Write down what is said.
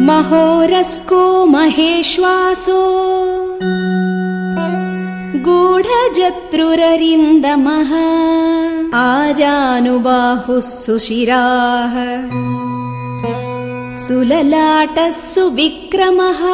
महोरस्को महेश्वासो। गूढजत्रुररिन्दमः। आजानुबाहुः सुशिराः। सुललाटः सुविक्रमः।